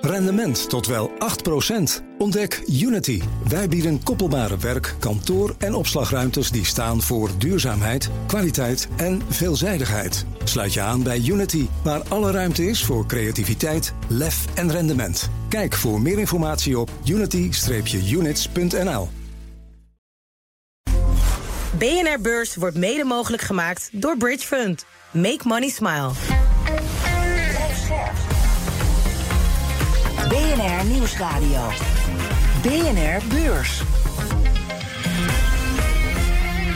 Rendement tot wel 8%. Ontdek Unity. Wij bieden koppelbare werk, kantoor en opslagruimtes die staan voor duurzaamheid, kwaliteit en veelzijdigheid. Sluit je aan bij Unity, waar alle ruimte is voor creativiteit, lef en rendement. Kijk voor meer informatie op unity-units.nl. BNR Beurs wordt mede mogelijk gemaakt door Bridge Fund. Make money smile. BNR Nieuwsradio. BNR Beurs.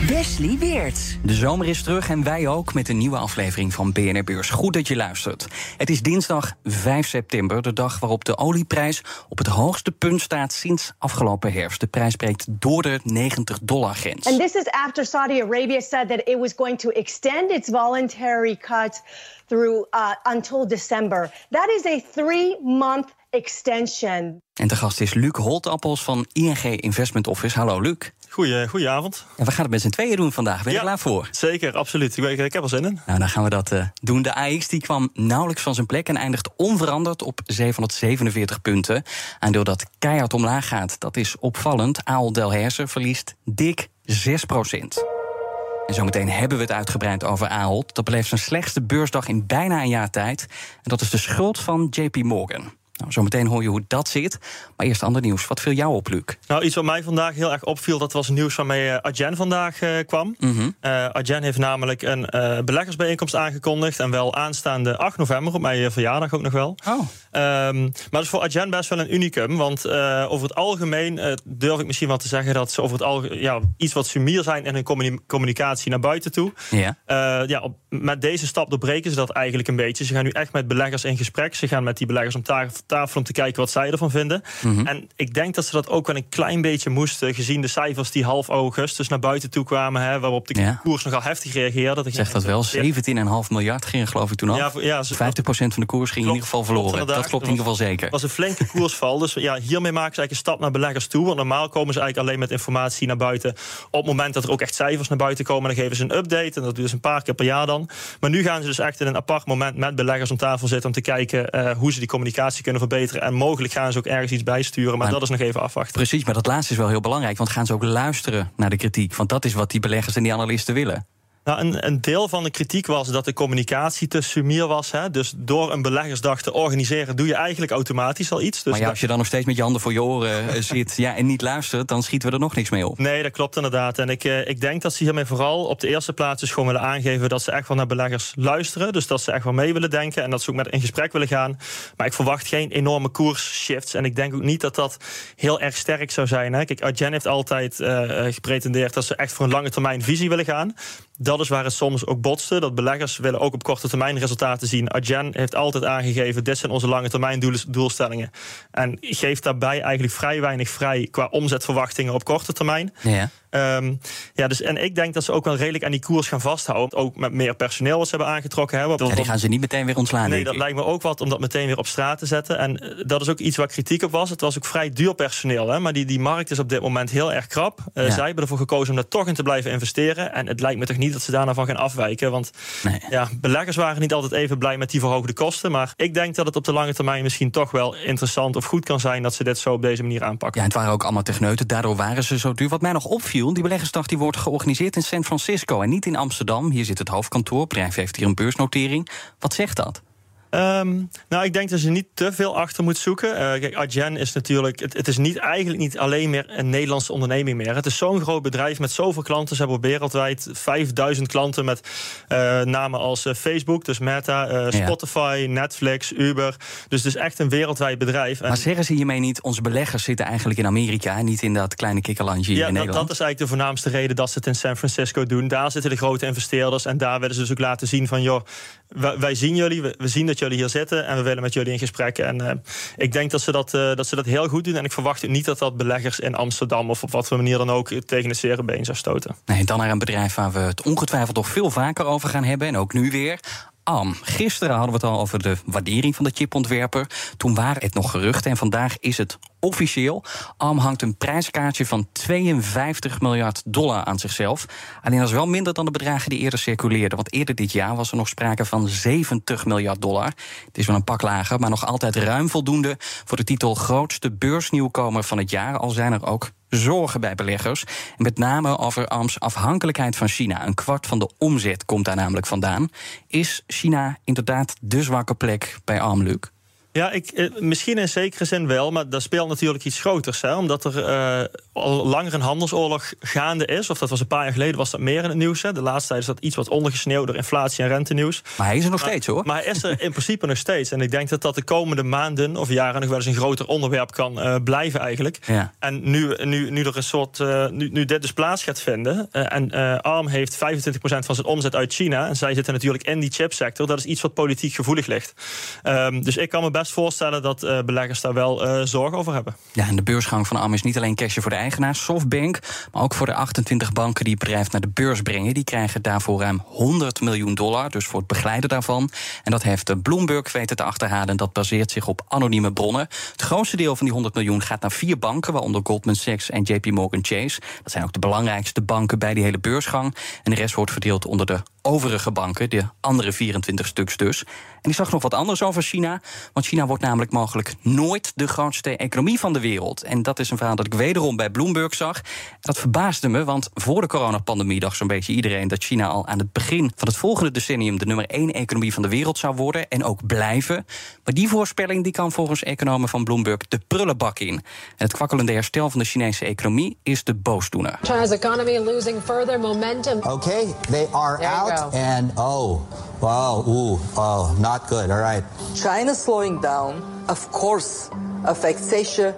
Wesley Weert. De zomer is terug en wij ook met een nieuwe aflevering van BNR Beurs. Goed dat je luistert. Het is dinsdag 5 september, de dag waarop de olieprijs op het hoogste punt staat sinds afgelopen herfst. De prijs breekt door de 90 dollar grens. And this is after Saudi Arabia said that it was going to extend its voluntary cut through uh, until December. That is a three-month extension. En de gast is Luc Holtappels van ING Investment Office. Hallo Luc. Goeie, goedenavond. En we gaan het met z'n tweeën doen vandaag. Ben je Ja. er klaar voor? Zeker, absoluut. Ik, ik, ik heb er zin in. Nou, dan gaan we dat eh, doen. De AX die kwam nauwelijks van zijn plek en eindigt onveranderd op 747 punten. Aandeel dat keihard omlaag gaat, dat is opvallend. Aal Delhaize verliest dik 6% En zometeen hebben we het uitgebreid over Ahold. Dat beleeft zijn slechtste beursdag in bijna een jaar tijd. En dat is de schuld van JP Morgan. Nou, zometeen hoor je hoe dat zit. Maar eerst ander nieuws. Wat viel jou op, Luc? Nou, iets wat mij vandaag heel erg opviel, dat was nieuws waarmee eh, Adyen vandaag eh, kwam. Adyen heeft namelijk een beleggersbijeenkomst aangekondigd. En wel aanstaande 8 november, op mijn verjaardag ook nog wel. Oh. Ehm, maar dat is voor Adyen best wel een unicum. Want over het algemeen durf ik misschien wel te zeggen dat ze over het algemeen ja, iets wat sumier zijn in hun communi- communicatie naar buiten toe. Ja. Eh, ja, op, met deze stap doorbreken ze dat eigenlijk een beetje. Ze gaan nu echt met beleggers in gesprek. Ze gaan met die beleggers om ta- tafel om te kijken wat zij ervan vinden. Mhm. En ik denk dat ze dat ook wel een klein beetje moesten, gezien de cijfers die half augustus naar buiten toe kwamen, hè, waarop de Ja. koers nogal heftig reageerde. Dat Zegt dat wel? 17,5 miljard ging geloof ik toen. Ja, ja, ze- 50% van de koers ging in ieder geval verloren. dat klopt in ieder geval zeker. was een flinke koersval. Dus ja, hiermee maken ze eigenlijk een stap naar beleggers toe. Want normaal komen ze eigenlijk alleen met informatie naar buiten. Op het moment dat er ook echt cijfers naar buiten komen, dan geven ze een update. En dat doen ze een paar keer per jaar dan. Maar nu gaan ze dus echt in een apart moment met beleggers om tafel zitten om te kijken eh, hoe ze die communicatie kunnen verbeteren. En mogelijk gaan ze ook ergens iets bijsturen. Maar, Maar- dat is nog even afwachten. Precies, maar dat laatste is wel heel belangrijk. Want gaan ze ook luisteren naar de kritiek? Want dat is wat die beleggers en die analisten willen. Nou, een, een deel van de kritiek was dat de communicatie te sumier was. Hè? Dus door een beleggersdag te organiseren, doe je eigenlijk automatisch al iets. Dus maar ja, als je dan nog steeds met je handen voor je oren eh, zit ja, en niet luistert, dan schieten we er nog niks mee op. Nee, dat klopt inderdaad. En ik, eh, ik denk dat ze hiermee vooral op de eerste plaats dus gewoon willen aangeven dat ze echt wel naar beleggers luisteren. Dus dat ze echt wel mee willen denken en dat ze ook met in gesprek willen gaan. Maar ik verwacht geen enorme koersshifts. En ik denk ook niet dat dat heel erg sterk zou zijn. Hè. Kijk, Adyen heeft altijd eh, gepretendeerd dat ze echt voor een lange termijn visie willen gaan. Dat is waar het soms ook botste. Dat beleggers willen ook op korte termijn resultaten zien. Adyen heeft altijd aangegeven: dit zijn onze lange termijn doel- doelstellingen. En geeft daarbij eigenlijk vrij weinig vrij qua omzetverwachtingen op korte termijn. Ja. Ehm, ja, dus, en ik denk dat ze ook wel redelijk aan die koers gaan vasthouden. Ook met meer personeel wat ze hebben aangetrokken hebben. Ja, die gaan ze niet meteen weer ontslaan. Nee, dat lijkt me ook wat om dat meteen weer op straat te zetten. En eh, dat is ook iets waar kritiek op was. Het was ook vrij duur personeel. Hè? Maar die, die markt is op dit moment heel erg krap. Eh, Ja. Zij hebben ervoor gekozen om daar toch in te blijven investeren. En het lijkt me toch niet dat ze daarna van gaan afwijken. Want Nee. ja, beleggers waren niet altijd even blij met die verhoogde kosten. Maar ik denk dat het op de lange termijn misschien toch wel interessant of goed kan zijn dat ze dit zo op deze manier aanpakken. Ja, het waren ook allemaal techneuten, daardoor waren ze zo duur. Wat mij nog opviel, die beleggersdag die wordt georganiseerd in San Francisco en niet in Amsterdam. Hier zit het hoofdkantoor, bedrijf heeft hier een beursnotering. Wat zegt dat? Ehm, nou, ik denk dat je niet te veel achter moet zoeken. Eh, kijk, Adyen is natuurlijk. Het, het is niet, eigenlijk niet alleen meer een Nederlandse onderneming meer. Het is zo'n groot bedrijf met zoveel klanten. Ze hebben wereldwijd 5000 klanten met eh, namen als eh, Facebook, dus Meta, Ja. Spotify, Netflix, Uber. Dus het is echt een wereldwijd bedrijf. En Maar zeggen ze hiermee niet, onze beleggers zitten eigenlijk in Amerika en niet in dat kleine kikkerlandje hier ja, in dat, Nederland? dat is eigenlijk de voornaamste reden dat ze het in San Francisco doen. Daar zitten de grote investeerders. En daar willen ze dus ook laten zien van... joh, wij, zien jullie, we, zien dat jullie hier zitten... en we willen met jullie in gesprek. En eh, ik denk dat ze dat, eh, dat ze dat heel goed doen. En ik verwacht niet dat dat beleggers in Amsterdam... of op wat voor manier dan ook tegen de cerebeen zou stoten. Nee, dan naar een bedrijf waar we het ongetwijfeld nog veel vaker over gaan hebben. En ook nu weer. ARM. Gisteren hadden we het al over de waardering van de chipontwerper. Toen waren het nog geruchten en vandaag is het officieel. ARM hangt een prijskaartje van 52 miljard dollar aan zichzelf. Alleen dat is wel minder dan de bedragen die eerder circuleerden. Want eerder dit jaar was er nog sprake van 70 miljard dollar. Het is wel een pak lager, maar nog altijd ruim voldoende voor de titel grootste beursnieuwkomer van het jaar. Al zijn er ook zorgen bij beleggers. Met name over ARM's afhankelijkheid van China. Een kwart van de omzet komt daar namelijk vandaan. Is China inderdaad de zwakke plek bij ARM, Luc? Ja, ik, eh, misschien in zekere zin wel, maar daar speelt natuurlijk iets groters. Hè? Omdat er uh, al langer een handelsoorlog gaande is. Of dat was een paar jaar geleden, was dat meer in het nieuws. Hè? De laatste tijd is dat iets wat ondergesneeuwd door inflatie en rentenieuws. Maar hij is er nog steeds hoor. Maar hij is er in principe nog steeds. En ik denk dat dat de komende maanden of jaren nog wel eens een groter onderwerp kan uh, blijven eigenlijk. Ja. En nu, nu, nu er een soort, nu, nu dit dus plaats gaat vinden. en ARM heeft 25% van zijn omzet uit China. En zij zitten natuurlijk in die chipsector. Dat is iets wat politiek gevoelig ligt. Um, dus ik kan me best voorstellen dat uh, beleggers daar wel uh, zorgen over hebben. Ja, en de beursgang van ARM is niet alleen cashje voor de eigenaars, Softbank, maar ook voor de 28 banken die het bedrijf naar de beurs brengen. Die krijgen daarvoor ruim 100 miljoen dollar, dus voor het begeleiden daarvan. En dat heeft Bloomberg weten te achterhalen. En dat baseert zich op anonieme bronnen. Het grootste deel van die 100 miljoen gaat naar vier banken, waaronder Goldman Sachs en JP Morgan Chase. Dat zijn ook de belangrijkste banken bij die hele beursgang. En de rest wordt verdeeld onder de overige banken, de andere 24 stuks dus. En ik zag nog wat anders over China. Want China wordt namelijk mogelijk nooit de grootste economie van de wereld. En dat is een verhaal dat ik wederom bij Bloomberg zag. Dat verbaasde me, want voor de coronapandemie dacht zo'n beetje iedereen dat China al aan het begin van het volgende decennium de nummer één economie van de wereld zou worden en ook blijven. Maar die voorspelling die kan volgens economen van Bloomberg de prullenbak in. En het kwakkelende herstel van de Chinese economie is de boosdoener. China's economy losing further momentum. Okay, they are out and oh, wow, ooh, oh, not good. All right. China slowing down, of course, affects Asia,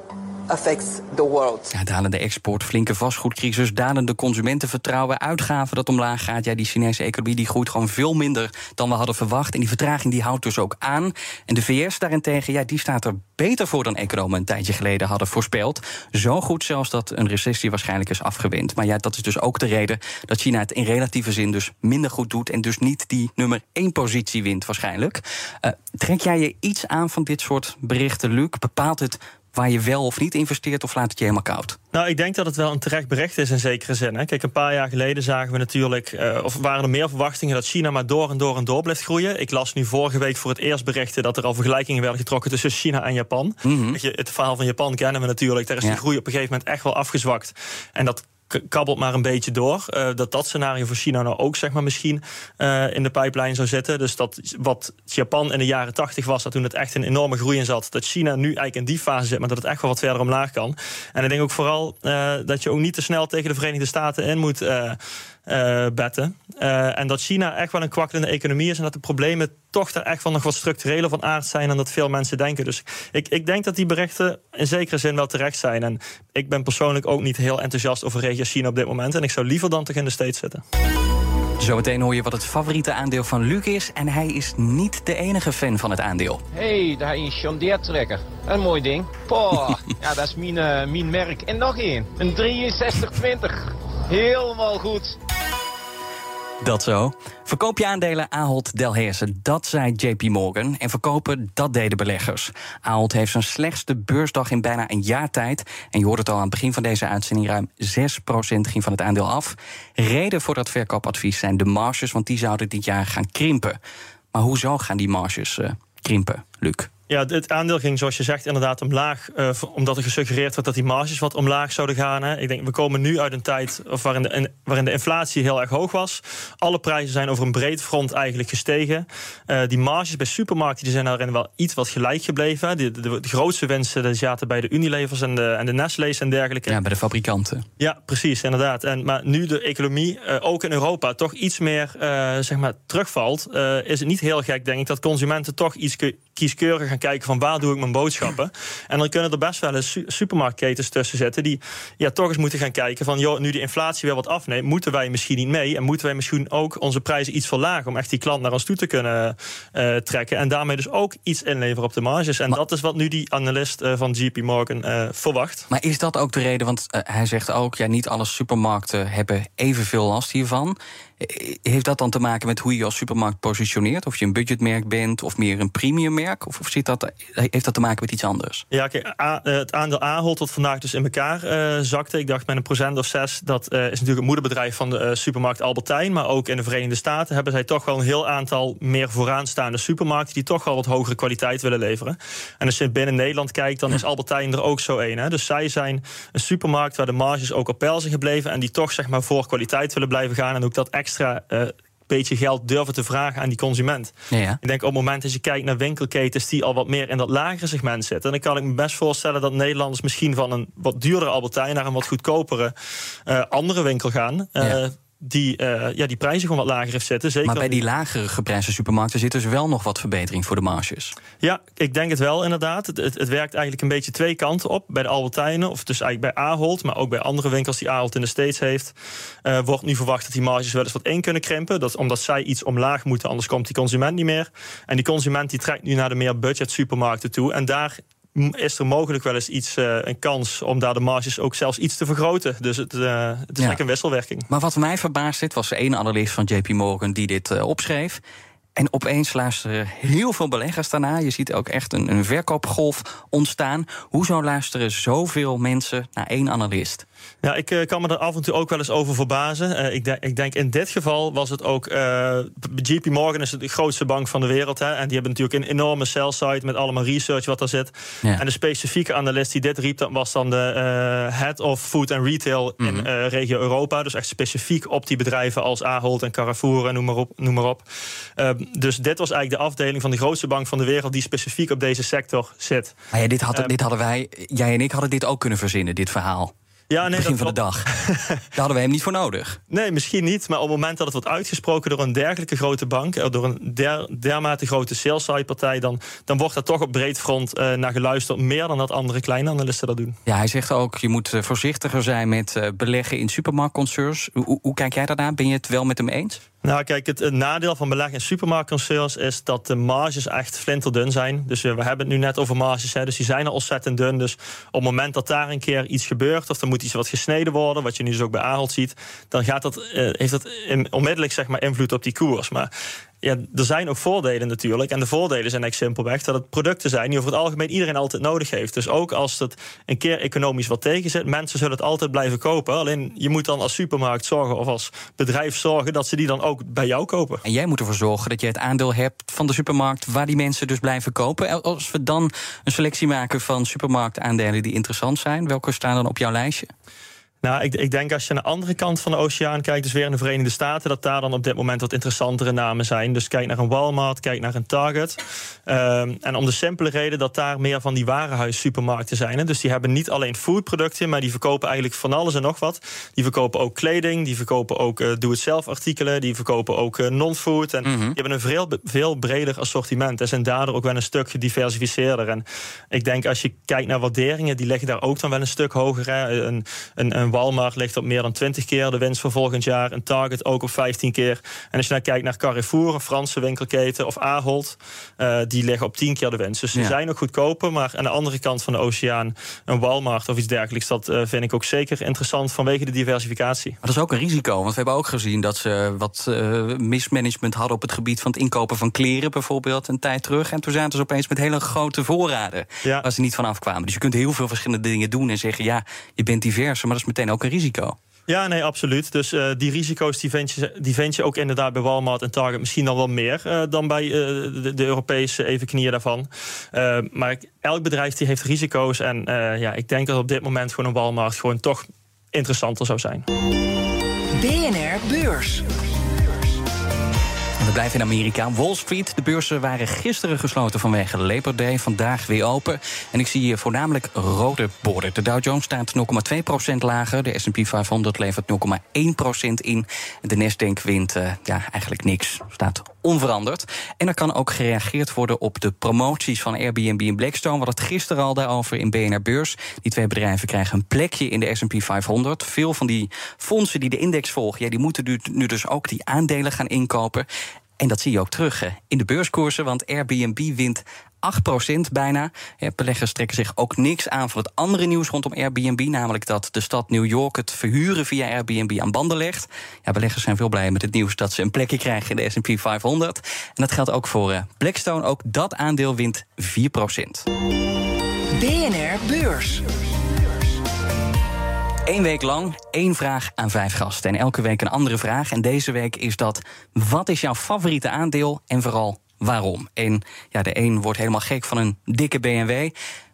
affects the world. Ja, dalende export, flinke vastgoedcrisis, dalende consumentenvertrouwen, uitgaven dat omlaag gaat. Ja, die Chinese economie die groeit gewoon veel minder dan we hadden verwacht. En die vertraging die houdt dus ook aan. En de VS daarentegen, ja, die staat er beter voor dan economen een tijdje geleden hadden voorspeld. Zo goed zelfs dat een recessie waarschijnlijk is afgewend. Maar ja, dat is dus ook de reden dat China het in relatieve zin dus minder goed doet en dus niet die nummer één positie wint waarschijnlijk. Uh, trek jij je iets aan van dit soort berichten, Luc? Bepaalt het waar je wel of niet investeert, of laat het je helemaal koud? Nou, ik denk dat het wel een terecht bericht is in zekere zin. Hè. Kijk, een paar jaar geleden zagen we natuurlijk, uh, of waren er meer verwachtingen dat China maar door en door en door blijft groeien. Ik las nu vorige week voor het eerst berichten dat er al vergelijkingen werden getrokken tussen China en Japan. Mm -hmm. Het verhaal van Japan kennen we natuurlijk. Daar is ja. die groei op een gegeven moment echt wel afgezwakt. En dat kabbelt maar een beetje door. Uh, dat dat scenario voor China nou ook zeg maar, misschien uh, in de pijplijn zou zitten. Dus dat wat Japan in de jaren 80 was, dat toen het echt een enorme groei in zat, dat China nu eigenlijk in die fase zit, maar dat het echt wel wat verder omlaag kan. En ik denk ook vooral uh, dat je ook niet te snel tegen de Verenigde Staten in moet uh, betten. Uh, en dat China echt wel een kwakkelende economie is. En dat de problemen toch er echt wel nog wat structureler van aard zijn dan dat veel mensen denken. Dus ik, ik denk dat die berichten in zekere zin wel terecht zijn. En ik ben persoonlijk ook niet heel enthousiast over regio China op dit moment. En ik zou liever dan toch in de States zitten. Zometeen hoor je wat het favoriete aandeel van Luc is. En hij is niet de enige fan van het aandeel. hey, daar is John Deere trekker. Een mooi ding. Poh, ja, dat is mijn, uh, mijn merk. En nog één. Een 6320. Helemaal goed. Dat zo. Verkoop je aandelen Ahold Delhaize, dat zei JP Morgan. En verkopen, dat deden beleggers. Ahold heeft zijn slechtste beursdag in bijna een jaar tijd. En je hoort het al aan het begin van deze uitzending... ruim 6% ging van het aandeel af. Reden voor dat verkoopadvies zijn de marges... want die zouden dit jaar gaan krimpen. Maar hoezo gaan die marges uh, krimpen, Luc? Ja, het aandeel ging, zoals je zegt, inderdaad omlaag. Uh, omdat er gesuggereerd werd dat die marges wat omlaag zouden gaan. Hè. Ik denk, we komen nu uit een tijd of waarin, de, waarin de inflatie heel erg hoog was. Alle prijzen zijn over een breed front eigenlijk gestegen. Uh, die marges bij supermarkten die zijn daarin wel iets wat gelijk gebleven. De, de, de, de grootste winsten die zaten bij de Unilevers en de, en de Nestle's en dergelijke. Ja, bij de fabrikanten. Ja, precies, inderdaad. En, maar nu de economie, uh, ook in Europa, toch iets meer zeg maar, terugvalt... is het niet heel gek, denk ik, dat consumenten toch iets kieskeurig gaan kijken van waar doe ik mijn boodschappen. En dan kunnen er best wel eens supermarktketens tussen zitten die ja, toch eens moeten gaan kijken van joh, nu die inflatie weer wat afneemt, moeten wij misschien niet mee en moeten wij misschien ook onze prijzen iets verlagen om echt die klant naar ons toe te kunnen uh, trekken en daarmee dus ook iets inleveren op de marges. En maar, dat is wat nu die analist uh, van JP Morgan uh, verwacht. Maar is dat ook de reden, want hij zegt ook ja, niet alle supermarkten hebben evenveel last hiervan. Heeft dat dan te maken met hoe je als supermarkt positioneert? Of je een budgetmerk bent of meer een premiummerk? Of, of zit dat, heeft dat te maken met iets anders? Ja, kijk, het aandeel Ahold dat vandaag dus in elkaar uh, zakte. Ik dacht met een procent of zes. Dat uh, is natuurlijk het moederbedrijf van de uh, supermarkt Albertijn. Maar ook in de Verenigde Staten hebben zij toch wel een heel aantal meer vooraanstaande supermarkten. die toch wel wat hogere kwaliteit willen leveren. En als je binnen Nederland kijkt, dan is Albertijn er ook zo een. Hè? Dus zij zijn een supermarkt waar de marges ook op peil zijn gebleven. en die toch zeg maar voor kwaliteit willen blijven gaan. en ook dat extra beetje geld durven te vragen aan die consument. Ja, Ik denk op het moment dat je kijkt naar winkelketens die al wat meer in dat lagere segment zitten, dan kan ik me best voorstellen dat Nederlanders misschien van een wat duurdere Albertijn naar een wat goedkopere uh, andere winkel gaan. Uh, die, uh, ja, die prijzen gewoon wat lager heeft zitten. Zeker maar bij die lagere geprijsde supermarkten zit dus wel nog wat verbetering voor de marges. Ja, ik denk het wel inderdaad. Het, het, het, werkt eigenlijk een beetje twee kanten op. Bij de Albertijnen, of dus eigenlijk bij Ahold, maar ook bij andere winkels die Ahold in de States heeft, uh, wordt nu verwacht dat die marges wel eens wat in kunnen krimpen. Dat, omdat zij iets omlaag moeten, anders komt die consument niet meer. En die consument die trekt nu naar de meer budget supermarkten toe. En daar is er mogelijk wel eens iets, uh, een kans om daar de marges ook zelfs iets te vergroten. Dus het, uh, het is ja. eigenlijk een wisselwerking. Maar wat mij verbaast dit was één analist van JP Morgan die dit uh, opschreef. En opeens luisteren heel veel beleggers daarna. Je ziet ook echt een, een verkoopgolf ontstaan. Hoezo luisteren zoveel mensen naar één analist? Ja, ik uh, kan me er af en toe ook wel eens over verbazen. Uh, ik, de, ik, denk in dit geval was het ook. Uh, JP Morgan is de grootste bank van de wereld. Hè, en die hebben natuurlijk een enorme sell site met allemaal research wat er zit. Ja. En de specifieke analist die dit riep, dat was dan de Head of Food and Retail mm -hmm. in mhm. regio Europa. Dus echt specifiek op die bedrijven als Ahold en Carrefour en noem maar op. Noem maar op. dus dit was eigenlijk de afdeling van de grootste bank van de wereld die specifiek op deze sector zit. Maar ja, dit, had, dit hadden wij, jij en ik hadden dit ook kunnen verzinnen, dit verhaal. Ja, nee, begin van de dag. Daar hadden we hem niet voor nodig. Nee, misschien niet. Maar op het moment dat het wordt uitgesproken door een dergelijke grote bank, eh, door een der, dermate grote sales partij, dan, dan wordt er toch op breed front uh, naar geluisterd. Meer dan dat andere kleine analisten dat doen. Ja, hij zegt ook, je moet eh, voorzichtiger zijn met beleggen in supermarktconcerns. Hoe, hoe kijk jij daarnaar? Ben je het wel met hem eens? Nou, kijk, het, nadeel van beleggen in supermarktconcerns is dat de marges echt flinterdun zijn. Dus we hebben het nu net over marges, hè, dus die zijn al ontzettend dun. Dus op het moment dat daar een keer iets gebeurt, of er moet iets wat gesneden worden, wat je nu dus ook bij Ahold ziet, dan gaat dat, uh, heeft dat onmiddellijk zeg maar, invloed op die koers. Maar ja, er zijn ook voordelen natuurlijk. En de voordelen zijn eigenlijk simpelweg dat het producten zijn die over het algemeen iedereen altijd nodig heeft. Dus ook als het een keer economisch wat tegen zit, mensen zullen het altijd blijven kopen. Alleen je moet dan als supermarkt zorgen of als bedrijf zorgen dat ze die dan ook bij jou kopen. En jij moet ervoor zorgen dat je het aandeel hebt van de supermarkt waar die mensen dus blijven kopen. Als we dan een selectie maken van supermarktaandelen die interessant zijn, welke staan dan op jouw lijstje? Nou, ik, ik, denk als je naar de andere kant van de oceaan kijkt, dus weer in de Verenigde Staten, dat daar dan op dit moment wat interessantere namen zijn. Dus kijk naar een Walmart, kijk naar een Target. Um, en om de simpele reden dat daar meer van die warenhuis-supermarkten zijn. Hè. Dus die hebben niet alleen foodproducten, maar die verkopen eigenlijk van alles en nog wat. Die verkopen ook kleding, die verkopen ook uh, doe-het-zelf artikelen, die verkopen ook uh, non-food. En mm -hmm. die hebben een veel, veel breder assortiment en zijn daardoor ook wel een stuk gediversificeerder. En ik denk als je kijkt naar waarderingen, die liggen daar ook dan wel een stuk hoger. Hè. Een, een, een Walmart ligt op meer dan 20 keer de winst voor volgend jaar. Een Target ook op 15 keer. En als je nou kijkt naar Carrefour, een Franse winkelketen, of Ahold, uh, die liggen op 10 keer de winst. Dus ze zijn nog goedkoper. Maar aan de andere kant van de oceaan, een Walmart of iets dergelijks, dat uh, vind ik ook zeker interessant vanwege de diversificatie. Maar dat is ook een risico, want we hebben ook gezien dat ze wat uh, mismanagement hadden op het gebied van het inkopen van kleren bijvoorbeeld een tijd terug. En toen zaten ze opeens met hele grote voorraden ja. waar ze niet van afkwamen. Dus je kunt heel veel verschillende dingen doen en zeggen, ja, je bent divers, maar dat is meteen ook een risico. Ja, nee, absoluut. Dus uh, die risico's die vind, je, die vind je ook inderdaad bij Walmart en Target misschien dan wel meer uh, dan bij uh, de, de, Europese evenknieën daarvan. maar elk bedrijf die heeft risico's. En ja, ik denk dat op dit moment gewoon een Walmart gewoon toch interessanter zou zijn. BNR Beurs. We blijven in Amerika. Wall Street. De beurzen waren gisteren gesloten vanwege Labor Day. Vandaag weer open. En ik zie hier voornamelijk rode borden. De Dow Jones staat 0,2% lager. De S&P 500 levert 0,1% in. De Nasdaq wint uh, ja, eigenlijk niks. Staat onveranderd. En er kan ook gereageerd worden op de promoties van Airbnb en Blackstone. We hadden het gisteren al daarover in BNR Beurs. Die twee bedrijven krijgen een plekje in de S&P 500. Veel van die fondsen die de index volgen... Ja, die moeten nu dus ook die aandelen gaan inkopen. En dat zie je ook terug in de beurskoersen, want Airbnb wint 8% bijna. Ja, beleggers trekken zich ook niks aan van het andere nieuws rondom Airbnb, namelijk dat de stad New York het verhuren via Airbnb aan banden legt. Ja, beleggers zijn veel blij met het nieuws dat ze een plekje krijgen in de S&P 500. En dat geldt ook voor uh, Blackstone. Ook dat aandeel wint 4%. BNR Beurs. Eén week lang, één vraag aan vijf gasten. En elke week een andere vraag. En deze week is dat: wat is jouw favoriete aandeel en vooral waarom? En ja, de een wordt helemaal gek van een dikke BMW,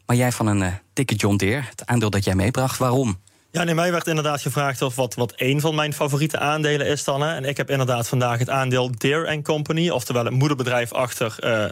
maar jij van een uh, dikke John Deere. Het aandeel dat jij meebracht, waarom? Ja, nee, mij werd inderdaad gevraagd of wat, wat één van mijn favoriete aandelen is dan. Hè. En ik heb inderdaad vandaag het aandeel Deere Company, oftewel het moederbedrijf achter uh,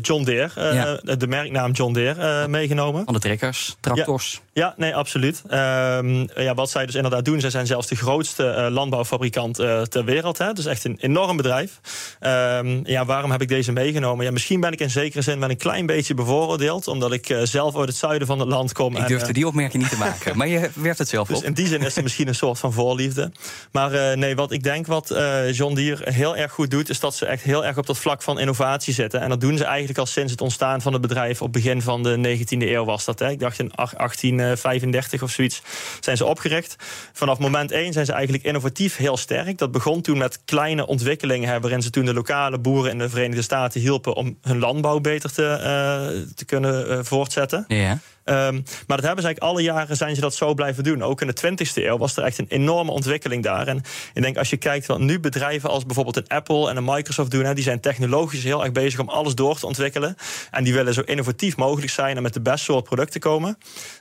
John Deere, uh, ja. de merknaam John Deere, meegenomen. Van de trekkers, tractors. Ja, ja nee, absoluut. Um, ja, wat zij dus inderdaad doen, zij zijn zelfs de grootste landbouwfabrikant ter wereld. Hè. Dus echt een enorm bedrijf. Um, ja, waarom heb ik deze meegenomen? Ja, misschien ben ik in zekere zin wel een klein beetje bevooroordeeld, omdat ik zelf uit het zuiden van het land kom. Ik durfde en, die opmerking niet te maken, maar je werft het zelf dus op. in die zin is er misschien een soort van voorliefde. Maar nee, wat ik denk wat John Deere heel erg goed doet, is dat ze echt heel erg op dat vlak van innovatie zitten. En dat doen ze eigenlijk al sinds het ontstaan van het bedrijf op begin van de 19e eeuw was dat. Hè. Ik dacht in 1835 of zoiets zijn ze opgericht. Vanaf moment 1 zijn ze eigenlijk innovatief heel sterk. Dat begon toen met kleine ontwikkelingen waarin ze toen de lokale boeren in de Verenigde Staten hielpen om hun landbouw beter te, uh, te kunnen uh, voortzetten. Ja. Um, maar dat hebben ze eigenlijk alle jaren zijn ze dat zo blijven doen. Ook in de 20e eeuw was er echt een enorme ontwikkeling daar. En ik denk als je kijkt wat nu bedrijven als bijvoorbeeld een Apple en een Microsoft doen, hè, die zijn technologisch heel erg bezig om alles door te ontwikkelen. En die willen zo innovatief mogelijk zijn en met de beste soort producten komen.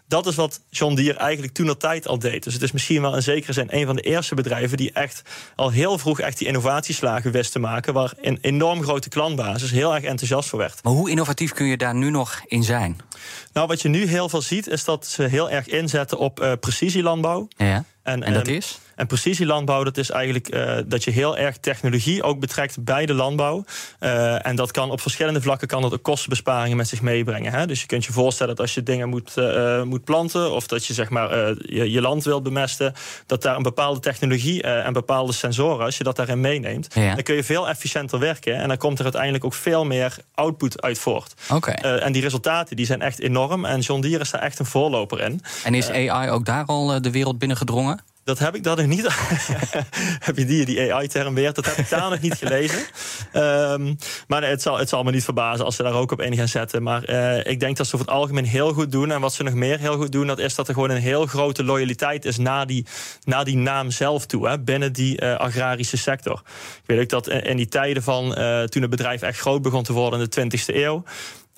Dat is wat John Deere eigenlijk toen al tijd al deed. Dus het is misschien wel in zekere zin een van de eerste bedrijven die echt al heel vroeg echt die innovatieslagen wist te maken. Waar een enorm grote klantbasis heel erg enthousiast voor werd. Maar hoe innovatief kun je daar nu nog in zijn? Nou, wat je nu heel veel ziet, is dat ze heel erg inzetten op uh, precisielandbouw. Ja. En, en dat um, is? En precisielandbouw, dat is eigenlijk uh, dat je heel erg technologie ook betrekt bij de landbouw. Uh, en dat kan op verschillende vlakken kan dat ook kostenbesparingen met zich meebrengen. Hè? Dus je kunt je voorstellen dat als je dingen moet, uh, moet planten, of dat je zeg maar je, je, land wilt bemesten, dat daar een bepaalde technologie en bepaalde sensoren, als je dat daarin meeneemt, ja. dan kun je veel efficiënter werken. En dan komt er uiteindelijk ook veel meer output uit voort. Okay. en die resultaten die zijn echt enorm. En John Deere is daar echt een voorloper in. En is AI ook daar al de wereld binnengedrongen? Dat heb ik daar nog niet. heb je die, die AI-term weer? Dat heb ik daar nog niet gelezen. Um, maar nee, het, zal, het zal me niet verbazen als ze daar ook op in gaan zetten. Maar uh, ik denk dat ze over het algemeen heel goed doen. En wat ze nog meer heel goed doen, dat is dat er gewoon een heel grote loyaliteit is naar die, naar die naam zelf toe. Hè, binnen die uh, agrarische sector. Ik weet ook dat in die tijden van uh, toen het bedrijf echt groot begon te worden in de 20e eeuw.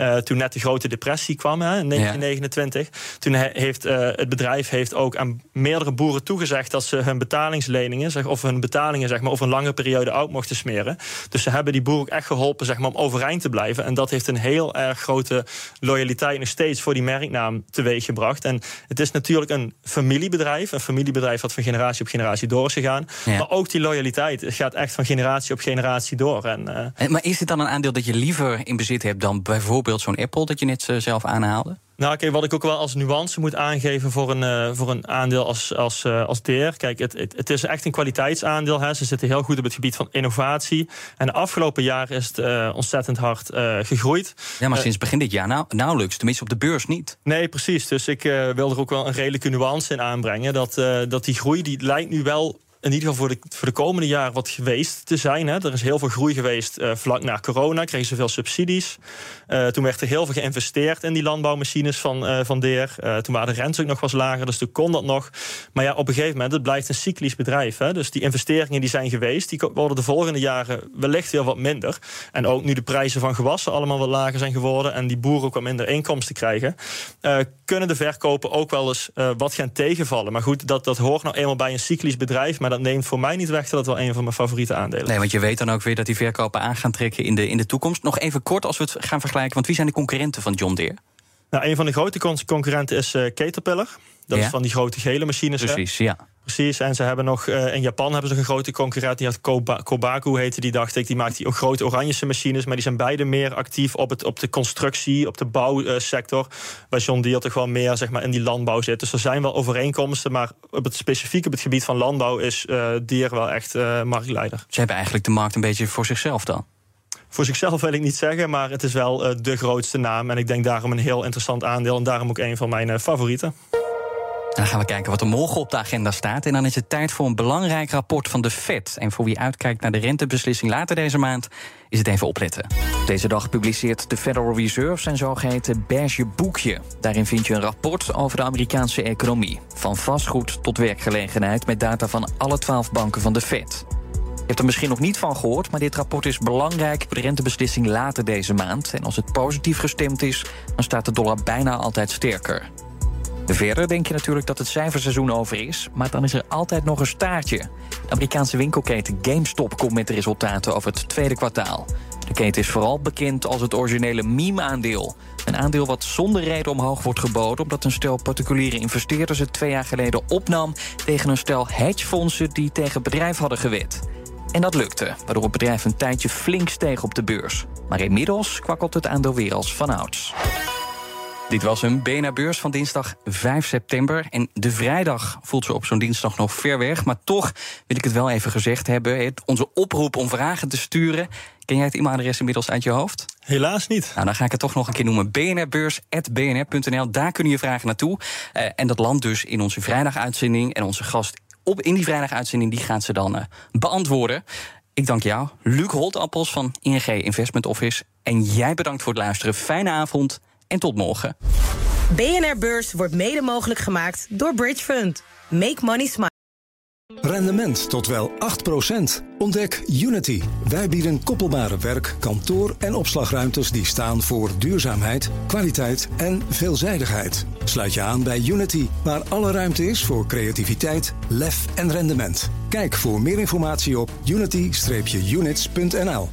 Uh, toen net de grote depressie kwam hè, in 1929. Ja. Toen he, heeft uh, het bedrijf heeft ook aan meerdere boeren toegezegd dat ze hun betalingsleningen, zeg, of hun betalingen zeg maar, over een lange periode oud mochten smeren. Dus ze hebben die boeren ook echt geholpen zeg maar, om overeind te blijven. En dat heeft een heel erg grote loyaliteit nog steeds voor die merknaam teweeggebracht. En het is natuurlijk een familiebedrijf, een familiebedrijf wat van generatie op generatie door is gegaan. Ja. Maar ook die loyaliteit gaat echt van generatie op generatie door. En, uh, en, maar is dit dan een aandeel dat je liever in bezit hebt dan bijvoorbeeld zo'n Apple dat je net uh, zelf aanhaalde? Nou, kijk, wat ik ook wel als nuance moet aangeven voor een, uh, voor een aandeel als, als, uh, als DER. Kijk, het, het, het, is echt een kwaliteitsaandeel. Hè. Ze zitten heel goed op het gebied van innovatie. En de afgelopen jaar is het uh, ontzettend hard gegroeid. Ja, maar sinds begin dit jaar nou, nauwelijks. Tenminste op de beurs niet. Nee, precies. Dus ik wil er ook wel een redelijke nuance in aanbrengen. Dat, dat die groei die lijkt nu wel in ieder geval voor de, voor de komende jaren wat geweest te zijn. Hè. Er is heel veel groei geweest uh, vlak na corona. Kregen ze veel subsidies. Uh, toen werd er heel veel geïnvesteerd in die landbouwmachines van, uh, van DEER. toen waren de rentes ook nog wat lager, dus toen kon dat nog. Maar ja, op een gegeven moment, het blijft een cyclisch bedrijf. Hè. Dus die investeringen die zijn geweest, die worden de volgende jaren wellicht weer wat minder. En ook nu de prijzen van gewassen allemaal wat lager zijn geworden... en die boeren ook wat minder inkomsten krijgen... kunnen de verkopen ook wel eens wat gaan tegenvallen. Maar goed, dat, dat hoort nou eenmaal bij een cyclisch bedrijf... Maar dat neemt voor mij niet weg dat het wel een van mijn favoriete aandelen Nee, want je weet dan ook weer dat die verkopen aan gaan trekken in de, in de toekomst. Nog even kort als we het gaan vergelijken, want wie zijn de concurrenten van John Deere? Nou, een van de grote concurrenten is uh, Caterpillar. Dat ja. is van die grote gele machines. Precies, hè? ja. Precies, en ze hebben nog uh, in Japan hebben ze een grote concurrent. Die had Koba, Kobaku heette die, dacht ik. Die maakt die ook grote oranje machines. Maar die zijn beide meer actief op, het, op de constructie, op de bouwsector. Waar John Deere toch wel meer zeg maar, in die landbouw zit. Dus er zijn wel overeenkomsten. Maar op het specifiek op het gebied van landbouw is uh, Deere wel echt uh, marktleider. Ze hebben eigenlijk de markt een beetje voor zichzelf dan. Voor zichzelf wil ik niet zeggen, maar het is wel de grootste naam. En ik denk daarom een heel interessant aandeel. En daarom ook een van mijn favorieten. Dan gaan we kijken wat er morgen op de agenda staat. En dan is het tijd voor een belangrijk rapport van de Fed. En voor wie uitkijkt naar de rentebeslissing later deze maand, is het even opletten. Deze dag publiceert de Federal Reserve zijn zogeheten beige boekje. Daarin vind je een rapport over de Amerikaanse economie. Van vastgoed tot werkgelegenheid met data van alle twaalf banken van de Fed. Je hebt er misschien nog niet van gehoord, maar dit rapport is belangrijk voor de rentebeslissing later deze maand. En als het positief gestemd is, dan staat de dollar bijna altijd sterker. Verder denk je natuurlijk dat het cijferseizoen over is, maar dan is er altijd nog een staartje. De Amerikaanse winkelketen GameStop komt met de resultaten over het tweede kwartaal. De keten is vooral bekend als het originele meme-aandeel. Een aandeel wat zonder reden omhoog wordt geboden... omdat een stel particuliere investeerders het twee jaar geleden opnam... tegen een stel hedgefondsen die tegen het bedrijf hadden gewet. En dat lukte, waardoor het bedrijf een tijdje flink steeg op de beurs. Maar inmiddels kwakkelt het aandeel weer als vanouds. Dit was een BNR-beurs van dinsdag 5 september. En de vrijdag voelt ze op zo'n dinsdag nog ver weg. Maar toch wil ik het wel even gezegd hebben. Onze oproep om vragen te sturen. Ken jij het e-mailadres inmiddels uit je hoofd? Helaas niet. Nou, dan ga ik het toch nog een keer noemen. bnrbeurs.bnr.nl. Daar kunnen je vragen naartoe. Uh, en dat landt dus in onze vrijdaguitzending. En onze gast op, in die vrijdaguitzending die gaat ze dan uh, beantwoorden. Ik dank jou, Luc Holtappels van ING Investment Office. En jij bedankt voor het luisteren. Fijne avond en tot morgen. BNR Beurs wordt mede mogelijk gemaakt door Bridge Fund. Make money smile. Rendement tot wel 8%. Ontdek Unity. Wij bieden koppelbare werk, kantoor en opslagruimtes die staan voor duurzaamheid, kwaliteit en veelzijdigheid. Sluit je aan bij Unity, waar alle ruimte is voor creativiteit, lef en rendement. Kijk voor meer informatie op unity-units.nl.